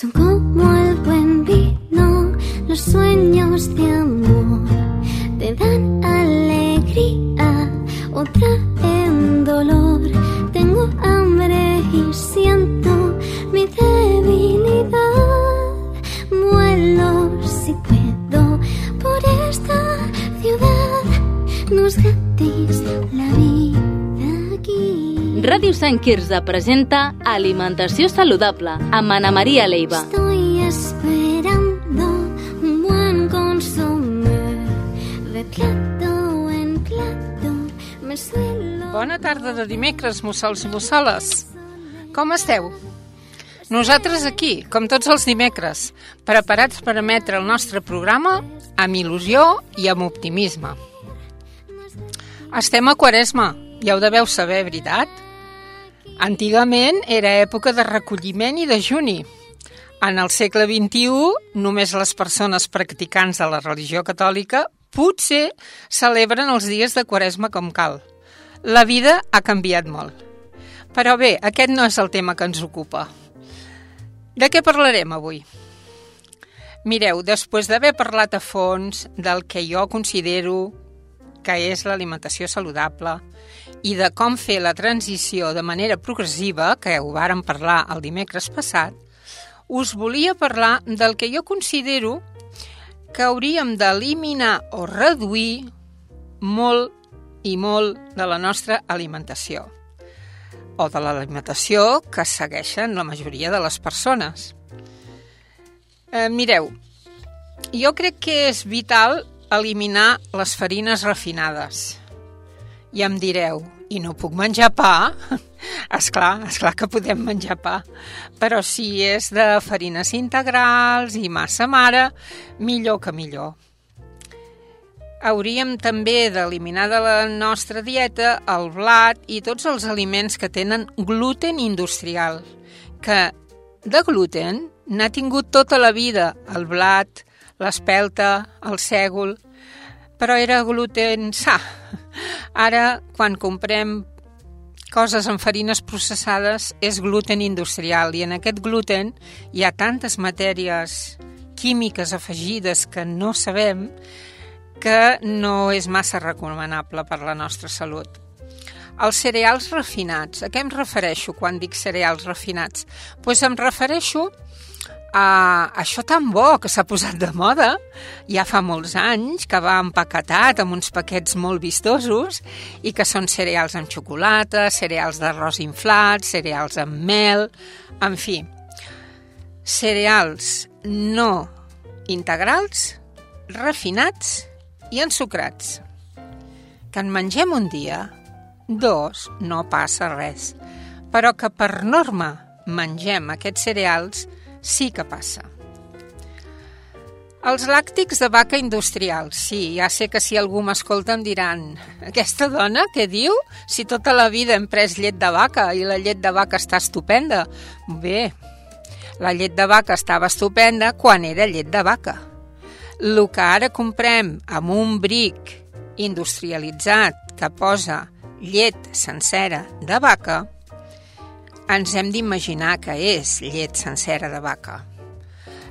Son como el buen vino, los sueños de amor te dan alegría Ràdio Sant Quirze presenta Alimentació saludable amb Ana Maria Leiva. Estoy esperando un buen consomé de plato en plato. Me suelo. Bona tarda de dimecres, mussols i mussoles. Com esteu? Nosaltres aquí, com tots els dimecres, preparats per emetre el nostre programa amb il·lusió i amb optimisme. Estem a Quaresma, ja ho deveu saber, veritat? Antigament era època de recolliment i de juni. En el segle XXI, només les persones practicants de la religió catòlica potser celebren els dies de Quaresma com cal. La vida ha canviat molt. Però bé, aquest no és el tema que ens ocupa. De què parlarem avui? Mireu, després d'haver parlat a fons del que jo considero que és l'alimentació saludable i de com fer la transició de manera progressiva, que ho vàrem parlar el dimecres passat, us volia parlar del que jo considero que hauríem d'eliminar o reduir molt i molt de la nostra alimentació o de l'alimentació que segueixen la majoria de les persones. Eh, mireu, jo crec que és vital eliminar les farines refinades. I em direu, i no puc menjar pa? esclar, esclar que podem menjar pa, però si és de farines integrals i massa mare, millor que millor. Hauríem també d'eliminar de la nostra dieta el blat i tots els aliments que tenen gluten industrial, que de gluten n'ha tingut tota la vida el blat, l'espelta, el sègol, però era gluten sa. Ara, quan comprem coses amb farines processades, és gluten industrial i en aquest gluten hi ha tantes matèries químiques afegides que no sabem que no és massa recomanable per la nostra salut. Els cereals refinats. A què em refereixo quan dic cereals refinats? Doncs pues em refereixo a això tan bo que s'ha posat de moda. Ja fa molts anys, que va empaquetat amb uns paquets molt vistosos i que són cereals amb xocolata, cereals d'arròs inflat, cereals amb mel, en fi, cereals no integrals, refinats i ensucrats. Que en mengem un dia, dos, no passa res, però que per norma mengem aquests cereals sí que passa. Els làctics de vaca industrial, sí, ja sé que si algú m'escolta em diran aquesta dona què diu? Si tota la vida hem pres llet de vaca i la llet de vaca està estupenda. Bé, la llet de vaca estava estupenda quan era llet de vaca. El que ara comprem amb un bric industrialitzat que posa llet sencera de vaca, ens hem d'imaginar que és llet sencera de vaca.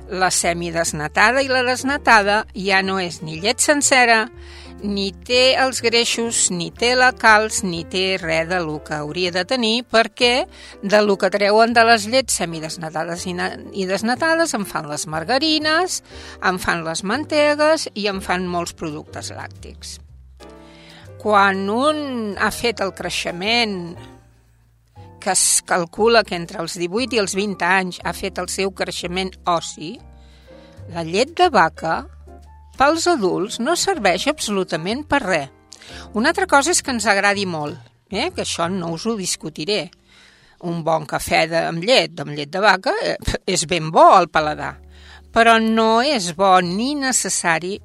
La semidesnatada i la desnatada ja no és ni llet sencera, ni té els greixos, ni té la calç, ni té res de lo que hauria de tenir, perquè de lo que treuen de les llets semidesnatades i, i desnatades en fan les margarines, en fan les mantegues i en fan molts productes làctics. Quan un ha fet el creixement que es calcula que entre els 18 i els 20 anys ha fet el seu creixement ossi, la llet de vaca pels adults no serveix absolutament per res. Una altra cosa és que ens agradi molt, eh? que això no us ho discutiré. Un bon cafè de, amb llet, amb llet de vaca, eh, és ben bo al paladar, però no és bo ni necessari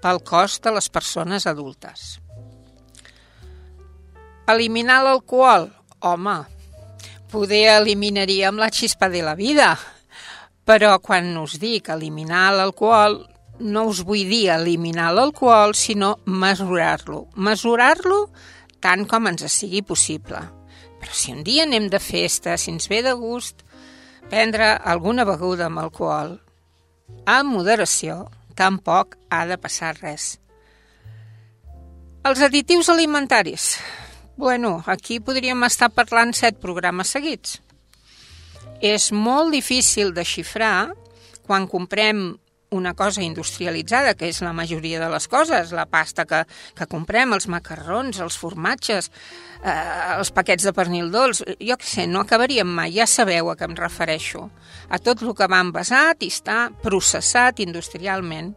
pel cos de les persones adultes. Eliminar l'alcohol? Home, poder eliminaríem la xispa de la vida, però quan us dic eliminar l'alcohol, no us vull dir eliminar l'alcohol, sinó mesurar-lo. Mesurar-lo tant com ens sigui possible. Però si un dia anem de festa, si ens ve de gust, prendre alguna beguda amb alcohol amb moderació, tampoc ha de passar res. Els additius alimentaris. Bueno, aquí podríem estar parlant set programes seguits. És molt difícil de xifrar quan comprem una cosa industrialitzada, que és la majoria de les coses, la pasta que, que comprem, els macarrons, els formatges, eh, els paquets de pernil dolç, jo què sé, no acabaríem mai, ja sabeu a què em refereixo. A tot el que va envasat i està processat industrialment.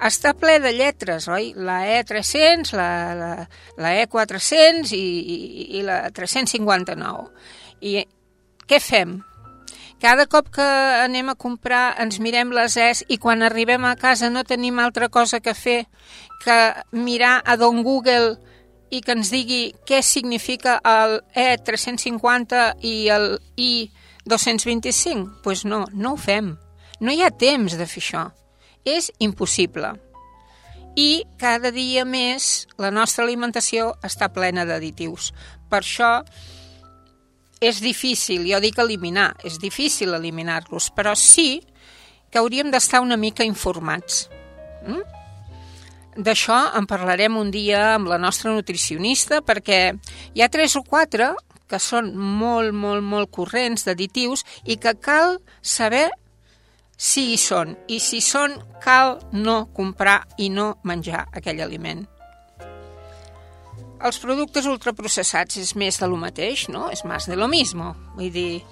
Està ple de lletres, oi? La E300, la, la, la E400 i, i, i la 359. I què fem? Cada cop que anem a comprar ens mirem les es i quan arribem a casa no tenim altra cosa que fer que mirar a Don Google i que ens digui què significa el E350 i el I225? Doncs pues no, no ho fem. No hi ha temps de fer això. És impossible. I cada dia més la nostra alimentació està plena d'additius. Per això és difícil, jo dic eliminar, és difícil eliminar-los, però sí que hauríem d'estar una mica informats. Mm? D'això en parlarem un dia amb la nostra nutricionista perquè hi ha tres o quatre que són molt, molt, molt corrents d'additius i que cal saber si hi són. I si són, cal no comprar i no menjar aquell aliment. Els productes ultraprocessats és més de lo mateix, no? És més de lo mismo. Vull dir,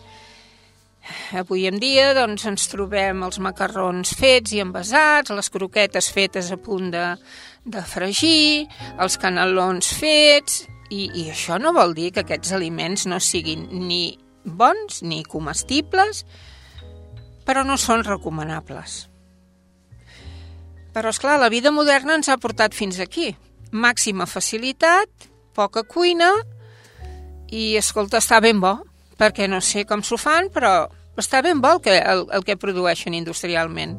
avui en dia doncs, ens trobem els macarrons fets i envasats, les croquetes fetes a punt de, de fregir, els canelons fets... I, I això no vol dir que aquests aliments no siguin ni bons ni comestibles, però no són recomanables. Però, és clar, la vida moderna ens ha portat fins aquí màxima facilitat, poca cuina i, escolta, està ben bo, perquè no sé com s'ho fan, però està ben bo el que, el, el que produeixen industrialment.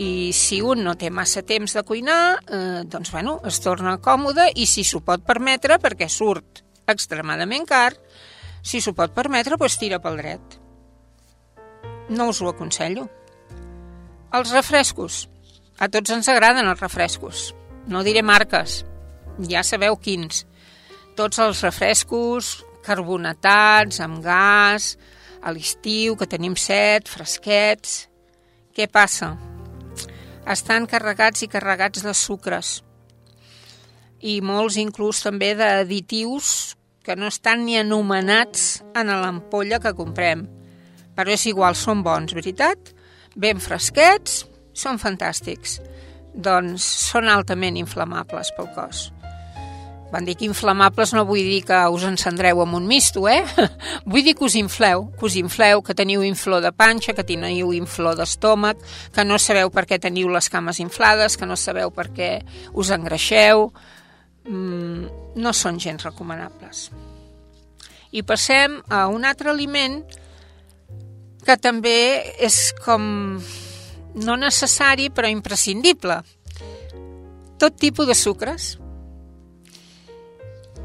I si un no té massa temps de cuinar, eh, doncs, bueno, es torna còmode i si s'ho pot permetre, perquè surt extremadament car, si s'ho pot permetre, doncs tira pel dret. No us ho aconsello. Els refrescos. A tots ens agraden els refrescos no diré marques, ja sabeu quins. Tots els refrescos carbonatats, amb gas, a l'estiu, que tenim set, fresquets... Què passa? Estan carregats i carregats de sucres i molts inclús també d'additius que no estan ni anomenats en l'ampolla que comprem. Però és igual, són bons, veritat? Ben fresquets, són fantàstics doncs són altament inflamables pel cos. Quan dic inflamables no vull dir que us encendreu amb un misto, eh? vull dir que us infleu, que us infleu, que teniu inflor de panxa, que teniu inflor d'estómac, que no sabeu per què teniu les cames inflades, que no sabeu per què us engreixeu... Mm, no són gens recomanables. I passem a un altre aliment que també és com no necessari però imprescindible. Tot tipus de sucres.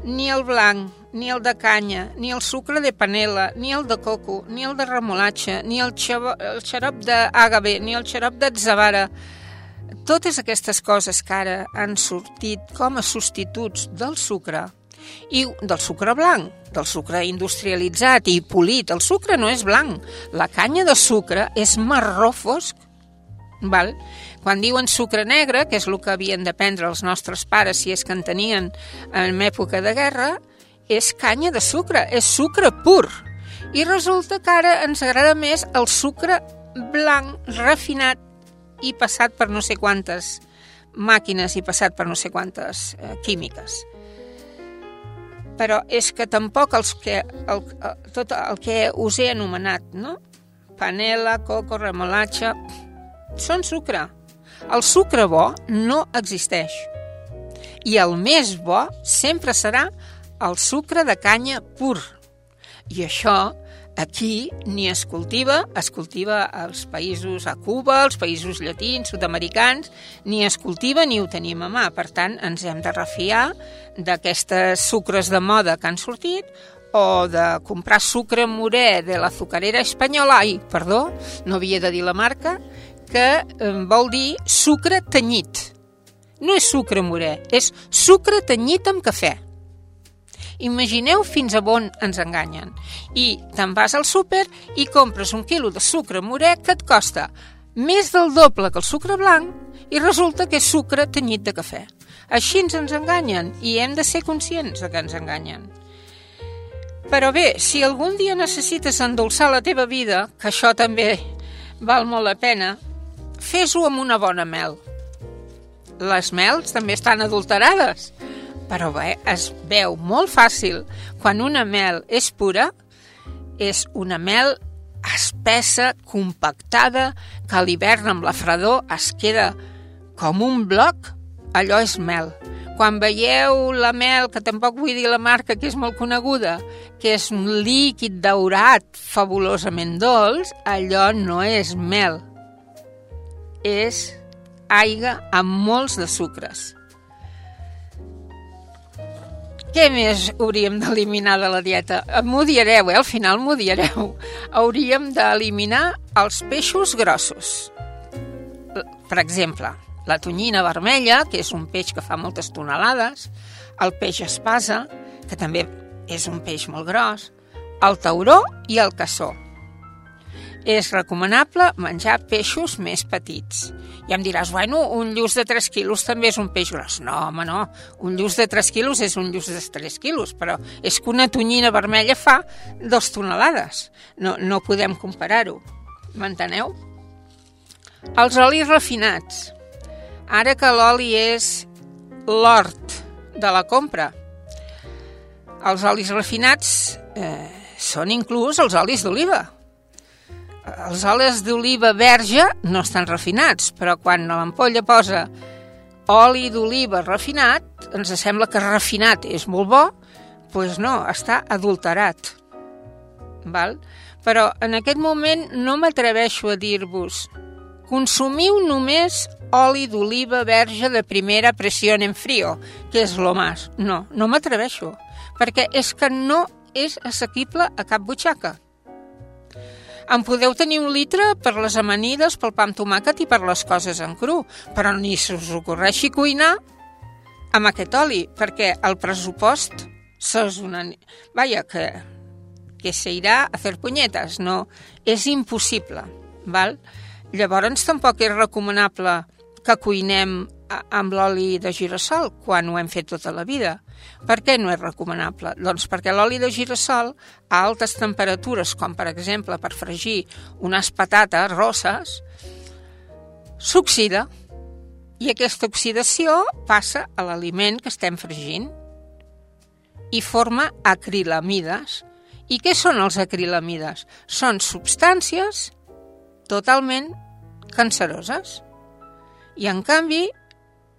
Ni el blanc, ni el de canya, ni el sucre de panela, ni el de coco, ni el de remolatge, ni el, xavo, el xarop d'àgave, ni el xarop d'atzavara. Totes aquestes coses que ara han sortit com a substituts del sucre i del sucre blanc, del sucre industrialitzat i polit. El sucre no és blanc, la canya de sucre és marró fosc Val? Quan diuen sucre negre, que és el que havien de prendre els nostres pares si és que en tenien en època de guerra, és canya de sucre, és sucre pur. I resulta que ara ens agrada més el sucre blanc, refinat i passat per no sé quantes màquines i passat per no sé quantes eh, químiques. Però és que tampoc els que, el, el, tot el que us he anomenat, no? Panela, coco, remolatge, són sucre. El sucre bo no existeix. I el més bo sempre serà el sucre de canya pur. I això aquí ni es cultiva, es cultiva als països, a Cuba, als països llatins, sud-americans, ni es cultiva ni ho tenim a mà. Per tant, ens hem de refiar d'aquestes sucres de moda que han sortit o de comprar sucre morè de l'azucarera espanyola, ai, perdó, no havia de dir la marca, que vol dir sucre tenyit. No és sucre morè, és sucre tenyit amb cafè. Imagineu fins a on ens enganyen. I te'n vas al súper i compres un quilo de sucre morè que et costa més del doble que el sucre blanc i resulta que és sucre tenyit de cafè. Així ens ens enganyen i hem de ser conscients de que ens enganyen. Però bé, si algun dia necessites endolçar la teva vida, que això també val molt la pena, fes-ho amb una bona mel. Les mels també estan adulterades, però bé, es veu molt fàcil quan una mel és pura, és una mel espessa, compactada, que a l'hivern amb la fredor es queda com un bloc, allò és mel. Quan veieu la mel, que tampoc vull dir la marca, que és molt coneguda, que és un líquid daurat fabulosament dolç, allò no és mel. És aigua amb molts de sucres. Què més hauríem d'eliminar de la dieta? M'ho direu, eh? Al final m'ho direu. Hauríem d'eliminar els peixos grossos. Per exemple, la tonyina vermella, que és un peix que fa moltes tonelades, el peix espasa, que també és un peix molt gros, el tauró i el cassó. És recomanable menjar peixos més petits. I em diràs, bueno, un lluç de 3 quilos també és un peix gros. No, home, no. Un lluç de 3 quilos és un lluç de 3 quilos, però és que una tonyina vermella fa 2 tonelades. No, no podem comparar-ho. M'enteneu? Els olis refinats. Ara que l'oli és l'hort de la compra, els olis refinats eh, són inclús els olis d'oliva. Els olis d'oliva verge no estan refinats, però quan l'ampolla posa oli d'oliva refinat, ens sembla que refinat és molt bo, doncs no, està adulterat. Val? Però en aquest moment no m'atreveixo a dir-vos consumiu només oli d'oliva verge de primera pressió en frio, que és lo más. No, no m'atreveixo, perquè és que no és assequible a cap butxaca. En podeu tenir un litre per les amanides, pel pa amb tomàquet i per les coses en cru, però ni se us ocorreixi cuinar amb aquest oli, perquè el pressupost sos una... Vaja, que, que se irà a fer punyetes, no, és impossible, val? Llavors tampoc és recomanable que cuinem amb l'oli de girassol quan ho hem fet tota la vida. Per què no és recomanable? Doncs perquè l'oli de girassol a altes temperatures, com per exemple per fregir unes patates rosses, s'oxida i aquesta oxidació passa a l'aliment que estem fregint i forma acrilamides. I què són els acrilamides? Són substàncies totalment canceroses. I en canvi,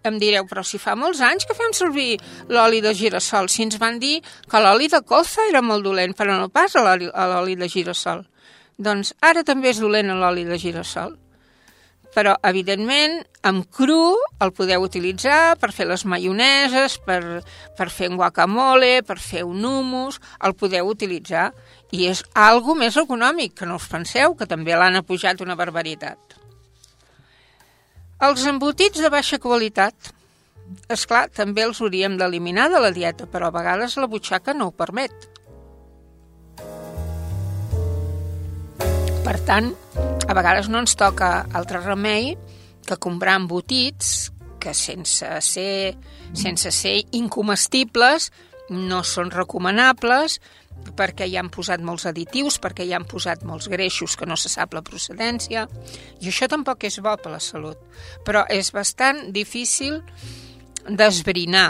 em direu, però si fa molts anys que fem servir l'oli de girassol, si ens van dir que l'oli de colza era molt dolent, però no pas l'oli de girassol. Doncs ara també és dolent l'oli de girassol. Però, evidentment, amb cru el podeu utilitzar per fer les maioneses, per, per fer un guacamole, per fer un hummus, el podeu utilitzar. I és algo més econòmic, que no us penseu, que també l'han apujat una barbaritat. Els embotits de baixa qualitat, és clar, també els hauríem d'eliminar de la dieta, però a vegades la butxaca no ho permet. Per tant, a vegades no ens toca altre remei que comprar embotits que sense ser, sense ser incomestibles no són recomanables perquè hi han posat molts additius, perquè hi han posat molts greixos que no se sap la procedència, i això tampoc és bo per la salut. Però és bastant difícil d'esbrinar,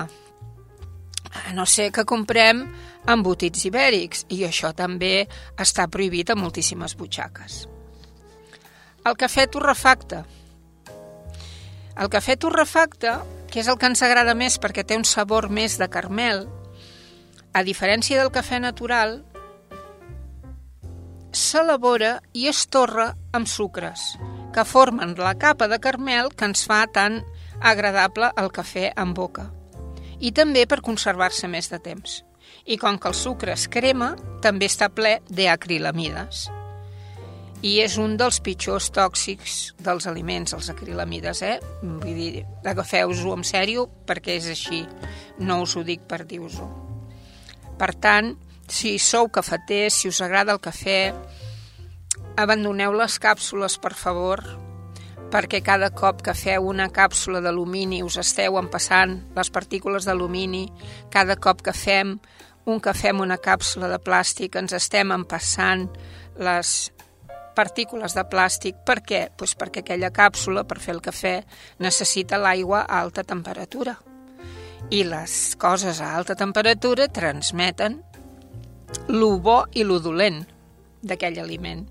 a no sé que comprem embotits ibèrics, i això també està prohibit a moltíssimes butxaques. El cafè torrefacte. El cafè torrefacte, que és el que ens agrada més perquè té un sabor més de carmel, a diferència del cafè natural, s'elabora i es torra amb sucres, que formen la capa de carmel que ens fa tan agradable el cafè en boca. I també per conservar-se més de temps. I com que el sucre es crema, també està ple d'acrilamides. I és un dels pitjors tòxics dels aliments, els acrilamides, eh? Vull dir, agafeu-ho en sèrio perquè és així, no us ho dic per dir-vos-ho. Per tant, si sou cafeters, si us agrada el cafè, abandoneu les càpsules, per favor, perquè cada cop que feu una càpsula d'alumini us esteu empassant les partícules d'alumini, cada cop que fem un cafè amb una càpsula de plàstic ens estem empassant les partícules de plàstic. Per què? Pues perquè aquella càpsula, per fer el cafè, necessita l'aigua a alta temperatura. I les coses a alta temperatura transmeten lo bo i lo dolent d'aquell aliment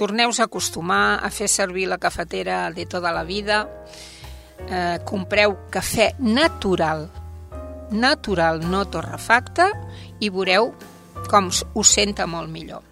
torneu a acostumar a fer servir la cafetera de tota la vida, eh, compreu cafè natural, natural, no torrefacte, i veureu com us senta molt millor.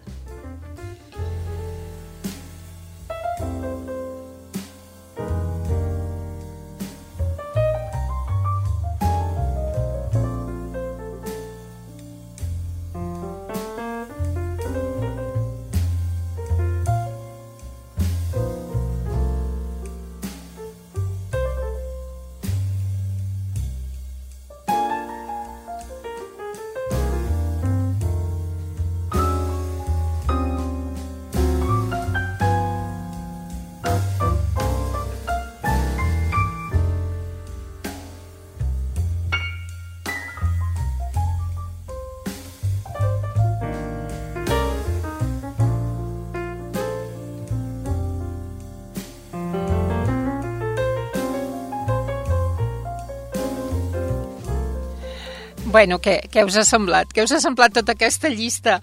Bueno, què, què us ha semblat? Què us ha semblat tota aquesta llista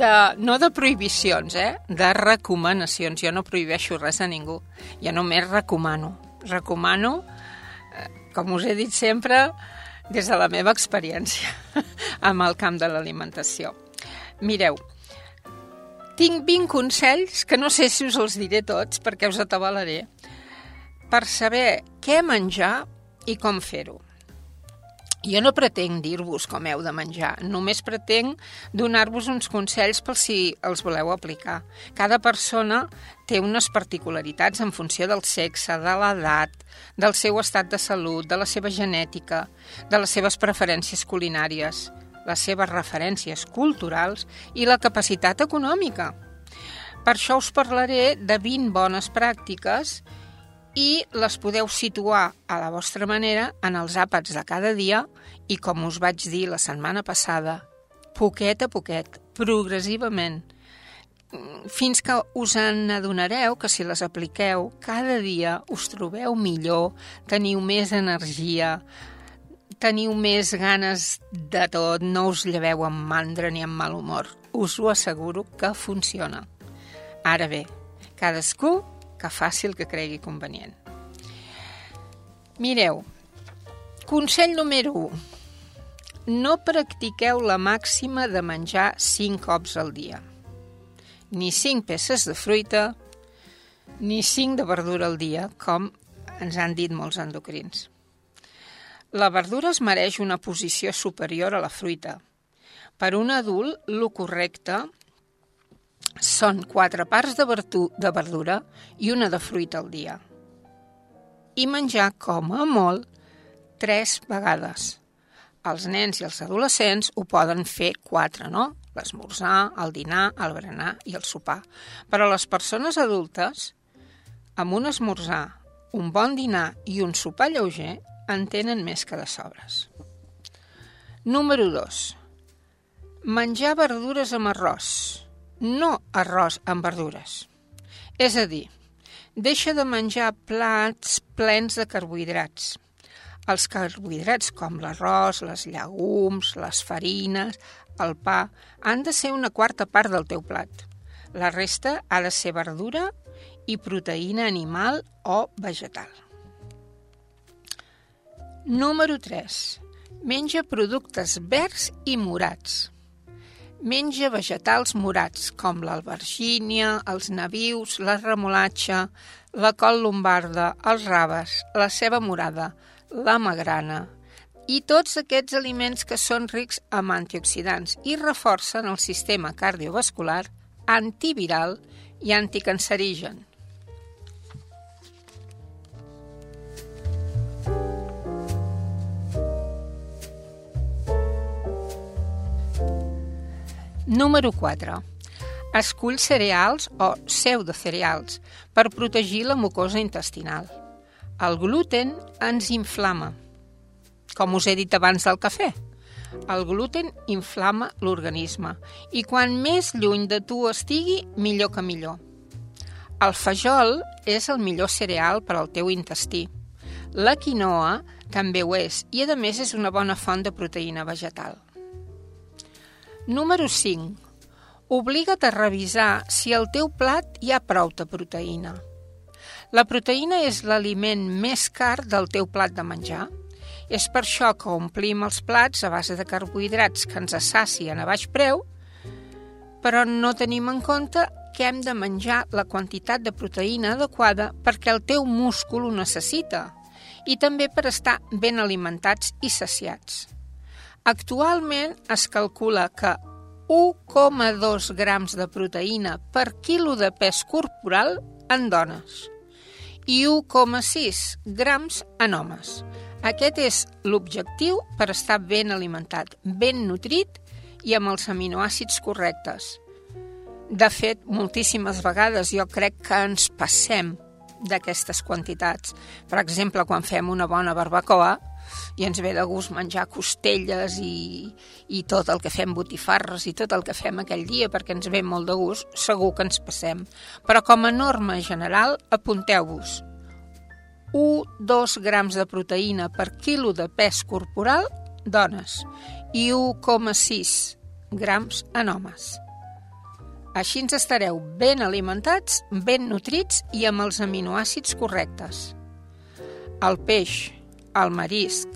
de, no de prohibicions, eh? de recomanacions. Jo no prohibeixo res a ningú, jo només recomano. Recomano, eh, com us he dit sempre, des de la meva experiència amb el camp de l'alimentació. Mireu, tinc 20 consells, que no sé si us els diré tots perquè us atabalaré, per saber què menjar i com fer-ho. Jo no pretenc dir-vos com heu de menjar, només pretenc donar-vos uns consells per si els voleu aplicar. Cada persona té unes particularitats en funció del sexe, de l'edat, del seu estat de salut, de la seva genètica, de les seves preferències culinàries, les seves referències culturals i la capacitat econòmica. Per això us parlaré de 20 bones pràctiques i les podeu situar a la vostra manera en els àpats de cada dia i, com us vaig dir la setmana passada, poquet a poquet, progressivament, fins que us en adonareu que si les apliqueu cada dia us trobeu millor, teniu més energia, teniu més ganes de tot, no us lleveu amb mandra ni amb mal humor. Us ho asseguro que funciona. Ara bé, cadascú que faci el que cregui convenient. Mireu, consell número 1. No practiqueu la màxima de menjar 5 cops al dia. Ni 5 peces de fruita, ni 5 de verdura al dia, com ens han dit molts endocrins. La verdura es mereix una posició superior a la fruita. Per un adult, lo correcte són quatre parts de, de verdura i una de fruita al dia. I menjar, com a molt, tres vegades. Els nens i els adolescents ho poden fer quatre, no? L'esmorzar, el dinar, el berenar i el sopar. Però les persones adultes, amb un esmorzar, un bon dinar i un sopar lleuger, en tenen més que de sobres. Número 2. Menjar verdures amb arròs no arròs amb verdures. És a dir, deixa de menjar plats plens de carbohidrats. Els carbohidrats com l'arròs, les llegums, les farines, el pa, han de ser una quarta part del teu plat. La resta ha de ser verdura i proteïna animal o vegetal. Número 3. Menja productes verds i morats. Menja vegetals morats, com l'albergínia, els navius, la remolatxa, la col lombarda, els raves, la ceba morada, la magrana. i tots aquests aliments que són rics en antioxidants i reforcen el sistema cardiovascular, antiviral i anticancerigen. Número 4. Escull cereals o pseudocereals per protegir la mucosa intestinal. El gluten ens inflama, com us he dit abans del cafè. El gluten inflama l'organisme i quan més lluny de tu estigui, millor que millor. El fajol és el millor cereal per al teu intestí. La quinoa també ho és i, a més, és una bona font de proteïna vegetal. Número 5. Obliga't a revisar si el teu plat hi ha prou de proteïna. La proteïna és l'aliment més car del teu plat de menjar. És per això que omplim els plats a base de carbohidrats que ens assacien a baix preu, però no tenim en compte que hem de menjar la quantitat de proteïna adequada perquè el teu múscul ho necessita i també per estar ben alimentats i saciats. Actualment es calcula que 1,2 grams de proteïna per quilo de pes corporal en dones i 1,6 grams en homes. Aquest és l'objectiu per estar ben alimentat, ben nutrit i amb els aminoàcids correctes. De fet, moltíssimes vegades jo crec que ens passem d'aquestes quantitats. Per exemple, quan fem una bona barbacoa, i ens ve de gust menjar costelles i, i tot el que fem botifarres i tot el que fem aquell dia perquè ens ve molt de gust, segur que ens passem. Però com a norma general, apunteu-vos 1-2 grams de proteïna per quilo de pes corporal dones i 1,6 grams en homes. Així ens estareu ben alimentats, ben nutrits i amb els aminoàcids correctes. El peix, el marisc,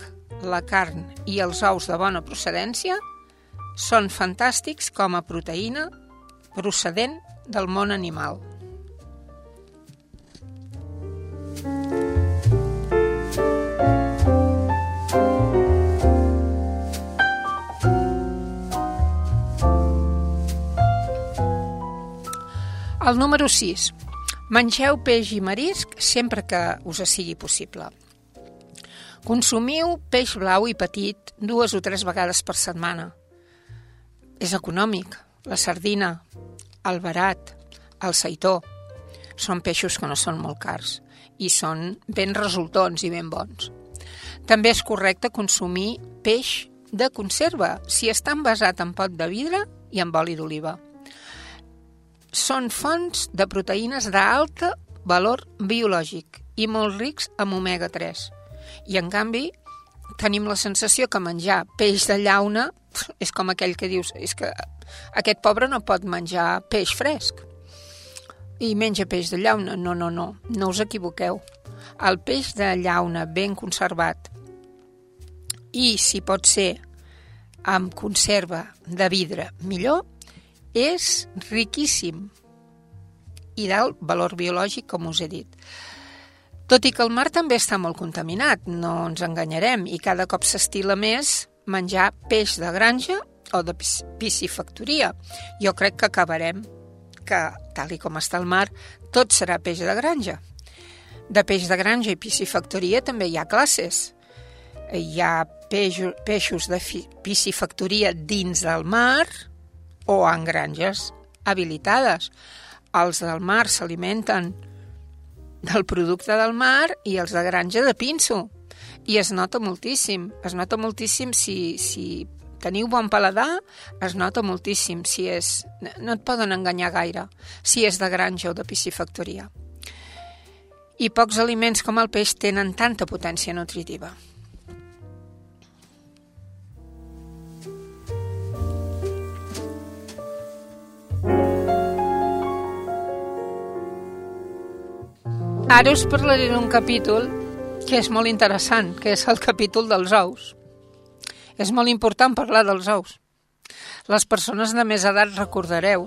la carn i els ous de bona procedència són fantàstics com a proteïna procedent del món animal. El número 6. Mengeu peix i marisc sempre que us sigui possible. Consumiu peix blau i petit dues o tres vegades per setmana. És econòmic. La sardina, el barat, el seitó, són peixos que no són molt cars i són ben resultons i ben bons. També és correcte consumir peix de conserva si està envasat en pot de vidre i amb oli d'oliva. Són fonts de proteïnes d'alta valor biològic i molt rics amb omega-3 i, en canvi, tenim la sensació que menjar peix de llauna és com aquell que dius és que aquest pobre no pot menjar peix fresc i menja peix de llauna. No, no, no, no us equivoqueu. El peix de llauna ben conservat i, si pot ser, amb conserva de vidre millor, és riquíssim i d'alt valor biològic, com us he dit. Tot i que el mar també està molt contaminat, no ens enganyarem, i cada cop s'estila més menjar peix de granja o de piscifactoria. Jo crec que acabarem que, tal i com està el mar, tot serà peix de granja. De peix de granja i piscifactoria també hi ha classes. Hi ha peixos, peixos de piscifactoria dins del mar o en granges habilitades. Els del mar s'alimenten del producte del mar i els de granja de pinso. I es nota moltíssim, es nota moltíssim si, si teniu bon paladar, es nota moltíssim si és... No et poden enganyar gaire si és de granja o de piscifactoria. I pocs aliments com el peix tenen tanta potència nutritiva. Ara us parlaré d'un capítol que és molt interessant, que és el capítol dels ous. És molt important parlar dels ous. Les persones de més edat recordareu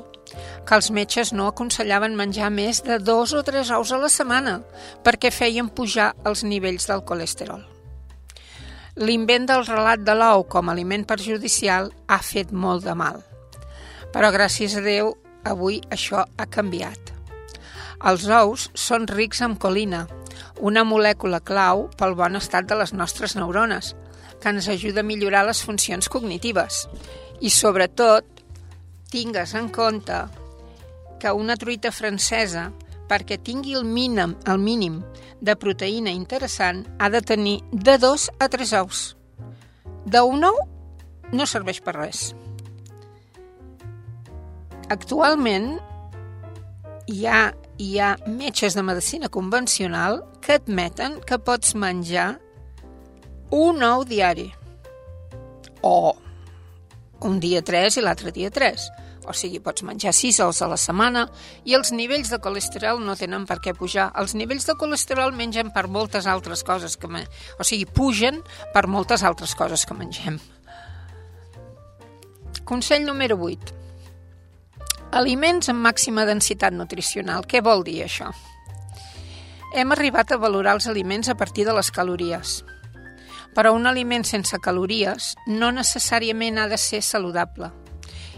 que els metges no aconsellaven menjar més de dos o tres ous a la setmana perquè feien pujar els nivells del colesterol. L'invent del relat de l'ou com a aliment perjudicial ha fet molt de mal. Però gràcies a Déu, avui això ha canviat. Els ous són rics en colina, una molècula clau pel bon estat de les nostres neurones, que ens ajuda a millorar les funcions cognitives. I sobretot, tingues en compte que una truita francesa, perquè tingui el mínim, el mínim de proteïna interessant, ha de tenir de dos a tres ous. D'un ou no serveix per res. Actualment hi ha, hi ha metges de medicina convencional que admeten que pots menjar un ou diari. O un dia 3 i l'altre dia 3. O sigui, pots menjar 6 ous a la setmana i els nivells de colesterol no tenen per què pujar. Els nivells de colesterol mengen per moltes altres coses que... Me... O sigui, pugen per moltes altres coses que mengem. Consell número 8. Aliments amb màxima densitat nutricional. Què vol dir això? Hem arribat a valorar els aliments a partir de les calories. Però un aliment sense calories no necessàriament ha de ser saludable.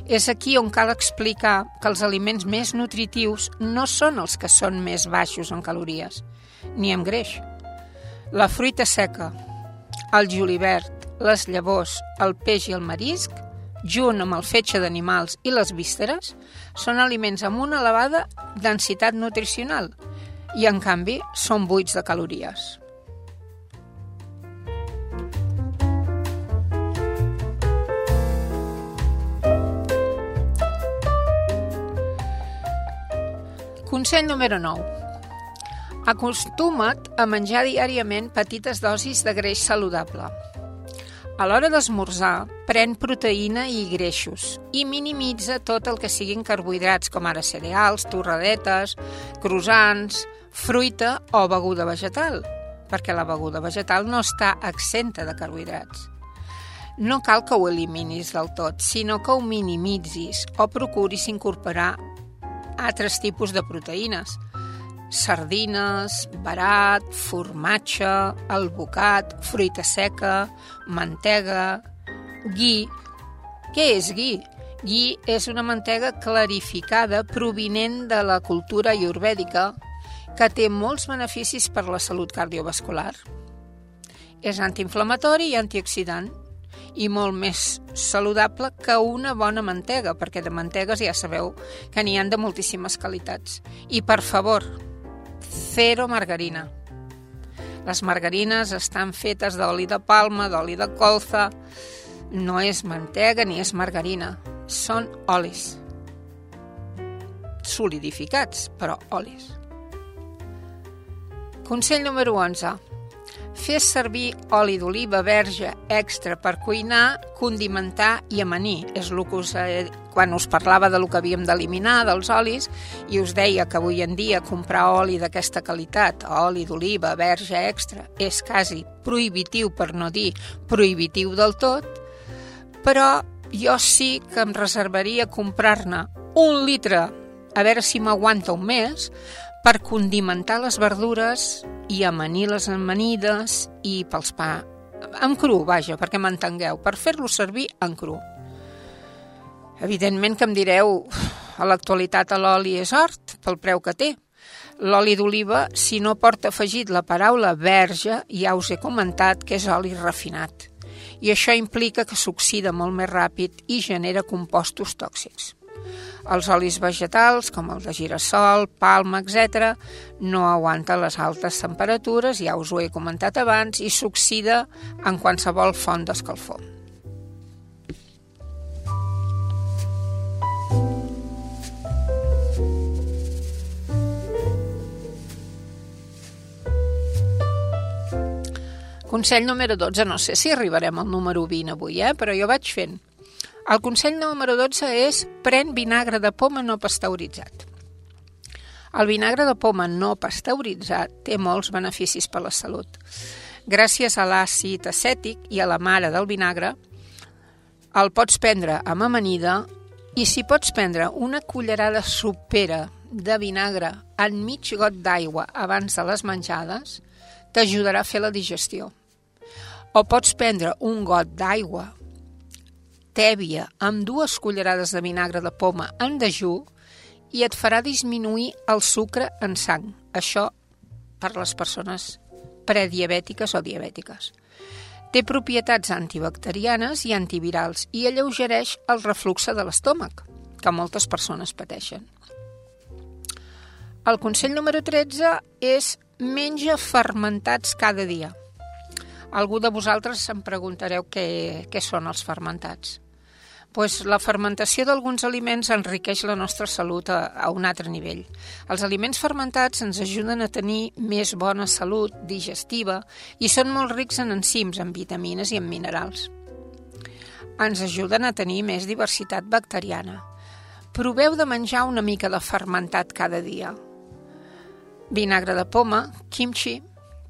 És aquí on cal explicar que els aliments més nutritius no són els que són més baixos en calories, ni en greix. La fruita seca, el julivert, les llavors, el peix i el marisc, junt amb el fetge d'animals i les vísceres, són aliments amb una elevada densitat nutricional i, en canvi, són buits de calories. Consell número 9. Acostuma't a menjar diàriament petites dosis de greix saludable. A l'hora d'esmorzar, pren proteïna i greixos i minimitza tot el que siguin carbohidrats, com ara cereals, torradetes, croissants, fruita o beguda vegetal, perquè la beguda vegetal no està exenta de carbohidrats. No cal que ho eliminis del tot, sinó que ho minimitzis o procuris incorporar altres tipus de proteïnes. Sardines, barat, formatge, albocat, fruita seca, mantega, gui. Què és gui? Gui és una mantega clarificada provinent de la cultura ayurvèdica que té molts beneficis per la salut cardiovascular. És antiinflamatori i antioxidant i molt més saludable que una bona mantega, perquè de mantegues ja sabeu que n'hi han de moltíssimes qualitats. I, per favor, zero margarina. Les margarines estan fetes d'oli de palma, d'oli de colza, no és mantega ni és margarina, són olis. Solidificats, però olis. Consell número 11 Fes servir oli d'oliva verge extra per cuinar, condimentar i amanir. És el que us, eh, quan us parlava de lo que havíem d'eliminar, dels olis, i us deia que avui en dia comprar oli d'aquesta qualitat, oli d'oliva verge extra, és quasi prohibitiu, per no dir prohibitiu del tot, però jo sí que em reservaria comprar-ne un litre, a veure si m'aguanta un mes, per condimentar les verdures i amanir les amanides i pels pa en cru, vaja, perquè m'entengueu, per fer-lo servir en cru. Evidentment que em direu, a l'actualitat l'oli és hort pel preu que té. L'oli d'oliva, si no porta afegit la paraula verge, ja us he comentat que és oli refinat. I això implica que s'oxida molt més ràpid i genera compostos tòxics. Els olis vegetals, com el de girassol, palma, etc., no aguanten les altes temperatures, ja us ho he comentat abans, i s'oxida en qualsevol font d'escalfor. Consell número 12, no sé si arribarem al número 20 avui, eh? però jo vaig fent. El consell número 12 és pren vinagre de poma no pasteuritzat. El vinagre de poma no pasteuritzat té molts beneficis per la salut. Gràcies a l'àcid acètic i a la mare del vinagre, el pots prendre amb amanida i si pots prendre una cullerada sopera de vinagre en mig got d'aigua abans de les menjades, t'ajudarà a fer la digestió. O pots prendre un got d'aigua tèbia amb dues cullerades de vinagre de poma en dejú i et farà disminuir el sucre en sang. Això per les persones prediabètiques o diabètiques. Té propietats antibacterianes i antivirals i alleugereix el refluxe de l'estómac, que moltes persones pateixen. El consell número 13 és menja fermentats cada dia. Algú de vosaltres em preguntareu què, què són els fermentats pues la fermentació d'alguns aliments enriqueix la nostra salut a, a un altre nivell. Els aliments fermentats ens ajuden a tenir més bona salut digestiva i són molt rics en enzims, en vitamines i en minerals. Ens ajuden a tenir més diversitat bacteriana. Proveu de menjar una mica de fermentat cada dia. Vinagre de poma, kimchi,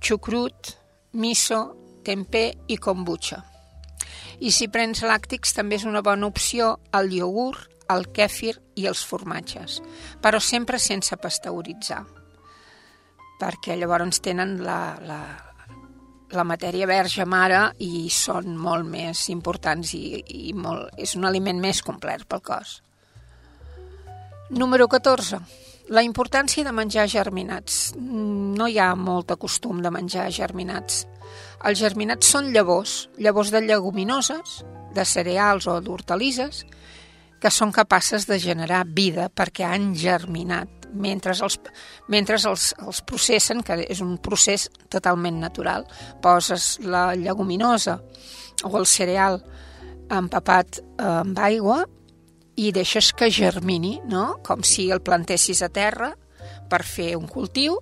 xucrut, miso, tempeh i kombucha. I si prens làctics també és una bona opció el iogurt, el kèfir i els formatges, però sempre sense pasteuritzar, perquè llavors tenen la, la, la matèria verge mare i són molt més importants i, i molt, és un aliment més complet pel cos. Número 14. La importància de menjar germinats. No hi ha molt costum de menjar germinats. Els germinats són llavors, llavors de lleguminoses, de cereals o d'hortalisses, que són capaces de generar vida perquè han germinat mentre els, mentre els, els processen, que és un procés totalment natural. Poses la lleguminosa o el cereal empapat amb aigua i deixes que germini, no? com si el plantessis a terra per fer un cultiu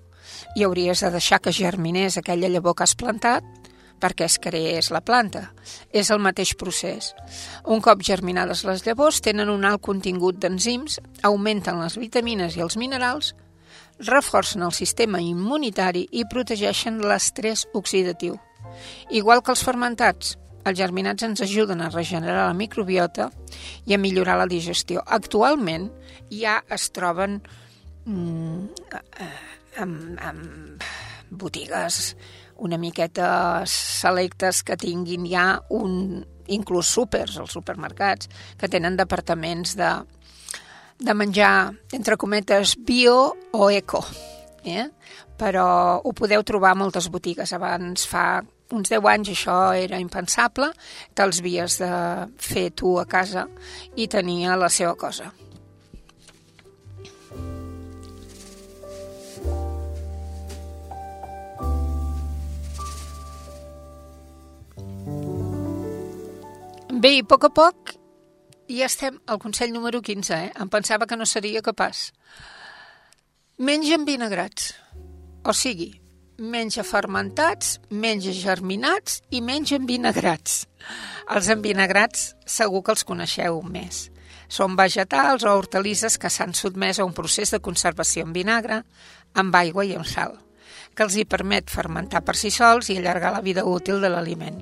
i hauries de deixar que germinés aquella llavor que has plantat perquè es creés la planta. És el mateix procés. Un cop germinades les llavors, tenen un alt contingut d'enzims, augmenten les vitamines i els minerals, reforcen el sistema immunitari i protegeixen l'estrès oxidatiu. Igual que els fermentats, els germinats ens ajuden a regenerar la microbiota i a millorar la digestió. Actualment ja es troben mm, amb, amb botigues una miqueta selectes que tinguin ja un, inclús súpers, els supermercats, que tenen departaments de, de menjar, entre cometes, bio o eco. Eh? Però ho podeu trobar a moltes botigues. Abans fa uns 10 anys això era impensable, te'ls havies de fer tu a casa i tenia la seva cosa. Bé, i a poc a poc ja estem al Consell número 15, eh? Em pensava que no seria capaç. Menja vinagrats. O sigui, menja fermentats, menja germinats i menja vinagrats. Els envinagrats segur que els coneixeu més. Són vegetals o hortalisses que s'han sotmès a un procés de conservació en vinagre, amb aigua i amb sal, que els hi permet fermentar per si sols i allargar la vida útil de l'aliment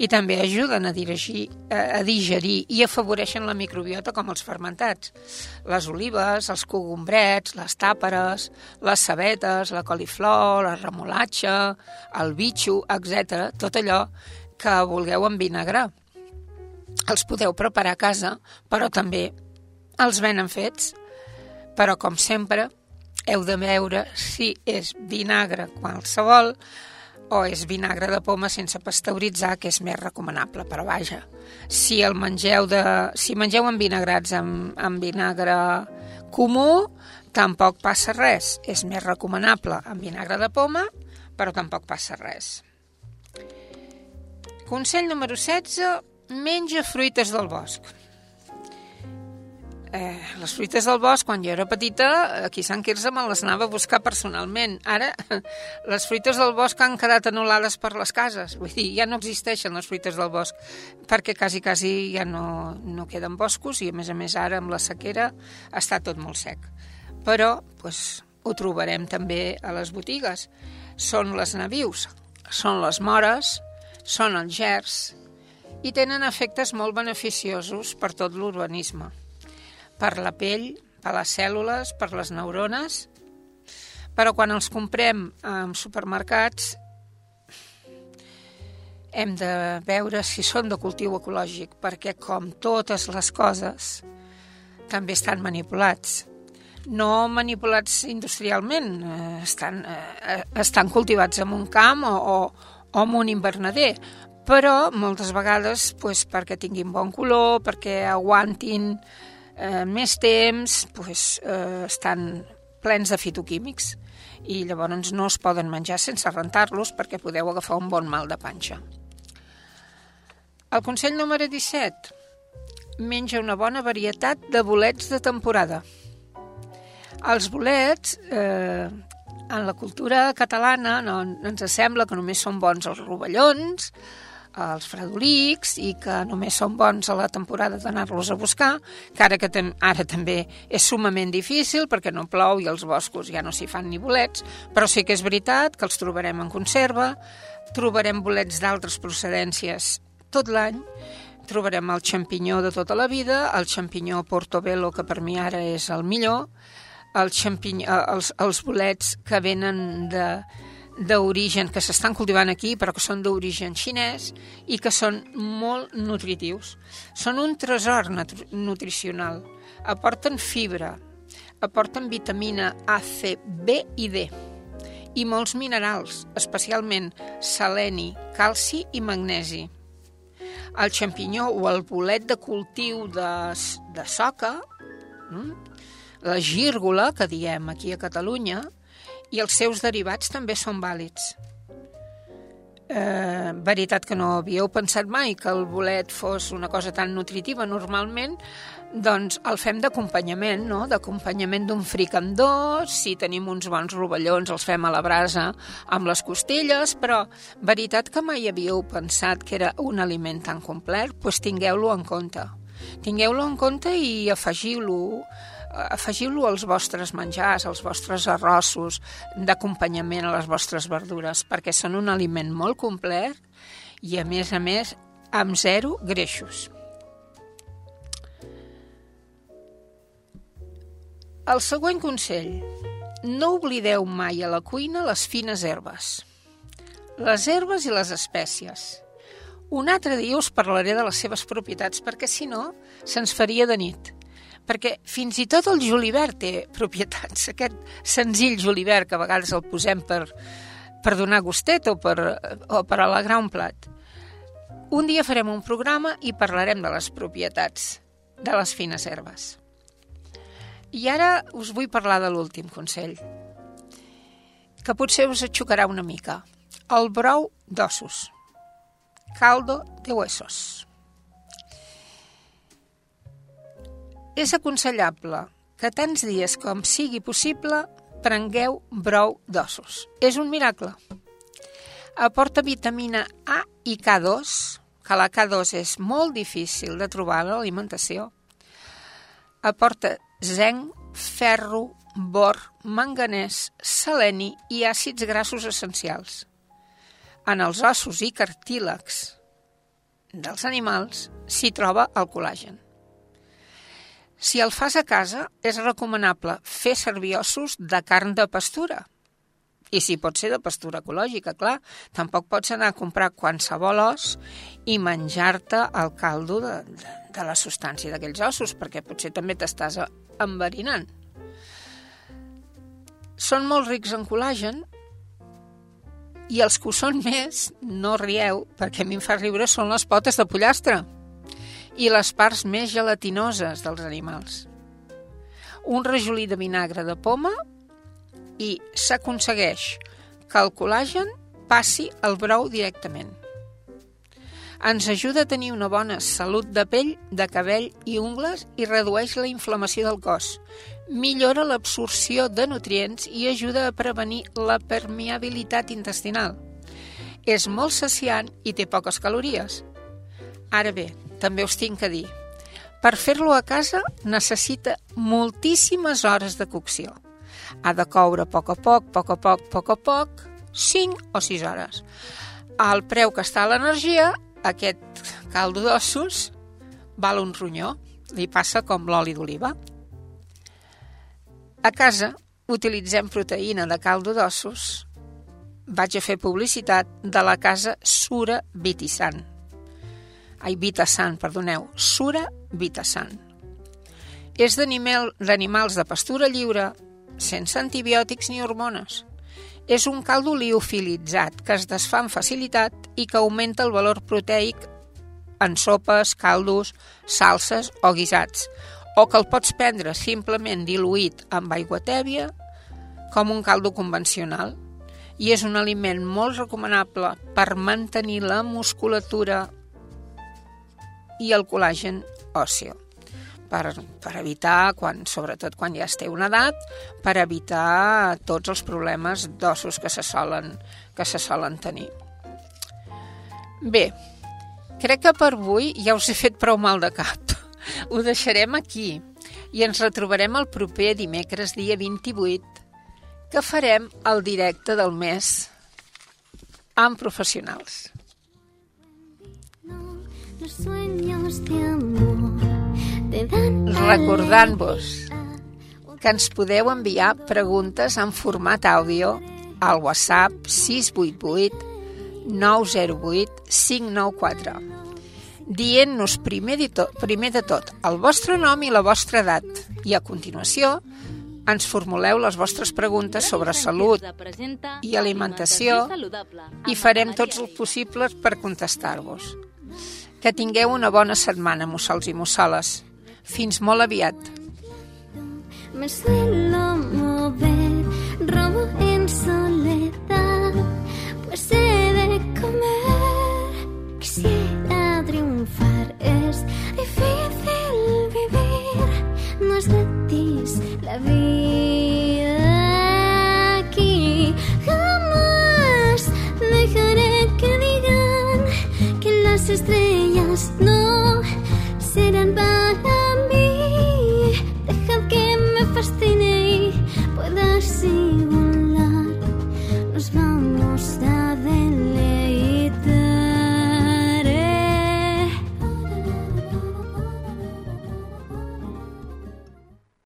i també ajuden a, dirigir, a digerir i afavoreixen la microbiota com els fermentats. Les olives, els cogombrets, les tàperes, les cebetes, la coliflor, la remolatxa, el bitxo, etc. Tot allò que vulgueu envinagrar. Els podeu preparar a casa, però també els venen fets. Però, com sempre, heu de veure si és vinagre qualsevol, o és vinagre de poma sense pasteuritzar, que és més recomanable, però vaja, si el mengeu de, si mengeu vinagrats amb, amb vinagre comú, tampoc passa res. És més recomanable amb vinagre de poma, però tampoc passa res. Consell número 16. Menja fruites del bosc eh, les fruites del bosc, quan jo era petita, aquí a Sant Quirze me les anava a buscar personalment. Ara, les fruites del bosc han quedat anul·lades per les cases. Vull dir, ja no existeixen les fruites del bosc, perquè quasi, quasi ja no, no queden boscos i, a més a més, ara amb la sequera està tot molt sec. Però, doncs, ho trobarem també a les botigues. Són les navius, són les mores, són els gers i tenen efectes molt beneficiosos per tot l'urbanisme per la pell, per les cèl·lules, per les neurones, però quan els comprem en supermercats hem de veure si són de cultiu ecològic, perquè com totes les coses, també estan manipulats. No manipulats industrialment, eh, estan, eh, estan cultivats en un camp o, o, o en un invernader, però moltes vegades pues, perquè tinguin bon color, perquè aguantin eh, més temps, pues, eh, estan plens de fitoquímics i llavors no es poden menjar sense rentar-los perquè podeu agafar un bon mal de panxa. El consell número 17. Menja una bona varietat de bolets de temporada. Els bolets, eh, en la cultura catalana, no, ens sembla que només són bons els rovellons, els fredolics i que només són bons a la temporada d'anar-los a buscar, que ara, que ara també és sumament difícil perquè no plou i els boscos ja no s'hi fan ni bolets, però sí que és veritat que els trobarem en conserva, trobarem bolets d'altres procedències tot l'any, trobarem el xampinyó de tota la vida, el xampinyó portobello, que per mi ara és el millor, el xampinyó, els, els bolets que venen de, d'origen, que s'estan cultivant aquí, però que són d'origen xinès i que són molt nutritius. Són un tresor nutricional. Aporten fibra, aporten vitamina A, C, B i D i molts minerals, especialment seleni, calci i magnesi. El xampinyó o el bolet de cultiu de, de soca, mm, la gírgola, que diem aquí a Catalunya, i els seus derivats també són vàlids. Eh, veritat que no havíeu pensat mai que el bolet fos una cosa tan nutritiva normalment, doncs el fem d'acompanyament, no? d'acompanyament d'un fricandó, si tenim uns bons rovellons els fem a la brasa amb les costelles, però veritat que mai havíeu pensat que era un aliment tan complet? Doncs pues tingueu-lo en compte. Tingueu-lo en compte i afegiu-lo afegiu-lo als vostres menjars, als vostres arrossos, d'acompanyament a les vostres verdures, perquè són un aliment molt complet i, a més a més, amb zero greixos. El següent consell. No oblideu mai a la cuina les fines herbes. Les herbes i les espècies. Un altre dia us parlaré de les seves propietats, perquè si no, se'ns faria de nit perquè fins i tot el julivert té propietats. Aquest senzill julivert que a vegades el posem per, per donar gustet o per, o per alegrar un plat. Un dia farem un programa i parlarem de les propietats de les fines herbes. I ara us vull parlar de l'últim consell, que potser us aixucarà una mica. El brou d'ossos. Caldo de huesos. És aconsellable que tants dies com sigui possible prengueu brou d'ossos. És un miracle. Aporta vitamina A i K2, que la K2 és molt difícil de trobar a l'alimentació. Aporta zinc, ferro, bor, manganès, seleni i àcids grassos essencials. En els ossos i cartílegs dels animals s'hi troba el col·làgen. Si el fas a casa, és recomanable fer servir ossos de carn de pastura. I si pot ser de pastura ecològica, clar. Tampoc pots anar a comprar qualsevol os i menjar-te el caldo de, de, de la substància d'aquells ossos, perquè potser també t'estàs enverinant. Són molt rics en col·làgen i els que ho són més, no rieu, perquè a mi em fa riure, són les potes de pollastre i les parts més gelatinoses dels animals. Un rajolí de vinagre de poma i s'aconsegueix que el col·làgen passi al brou directament. Ens ajuda a tenir una bona salut de pell, de cabell i ungles i redueix la inflamació del cos. Millora l'absorció de nutrients i ajuda a prevenir la permeabilitat intestinal. És molt saciant i té poques calories. Ara bé, també us tinc a dir. Per fer-lo a casa necessita moltíssimes hores de cocció. Ha de coure a poc a poc, poc a poc, poc a poc, 5 o 6 hores. Al preu que està l'energia, aquest caldo d'ossos val un ronyó. Li passa com l'oli d'oliva. A casa utilitzem proteïna de caldo d'ossos vaig a fer publicitat de la casa Sura Vitisan. Ai, Vitasan, perdoneu, Sura Vitasan. És d'animal- d'animals de pastura lliure, sense antibiòtics ni hormones. És un caldo liofilitzat que es desfà amb facilitat i que augmenta el valor proteic en sopes, caldos, salses o guisats, o que el pots prendre simplement diluït amb aigua tèbia com un caldo convencional i és un aliment molt recomanable per mantenir la musculatura i el col·làgen òsseo per, per evitar, quan, sobretot quan ja es té una edat, per evitar tots els problemes d'ossos que se solen, que se solen tenir. Bé, crec que per avui ja us he fet prou mal de cap. Ho deixarem aquí i ens retrobarem el proper dimecres, dia 28, que farem el directe del mes amb professionals. Recordant-vos que ens podeu enviar preguntes en format àudio al WhatsApp 688 908 594 dient-nos primer, de tot, primer de tot el vostre nom i la vostra edat i a continuació ens formuleu les vostres preguntes sobre salut i alimentació i farem tots els possibles per contestar-vos. Que tingueu una bona setmana, mussols i mussoles. Fins molt aviat. Me suelo mover, robo en soledad, pues he de comer. Quisiera triunfar, es difícil vivir, no es gratis la vida aquí. Jamás dejaré que digan que las estrellas just know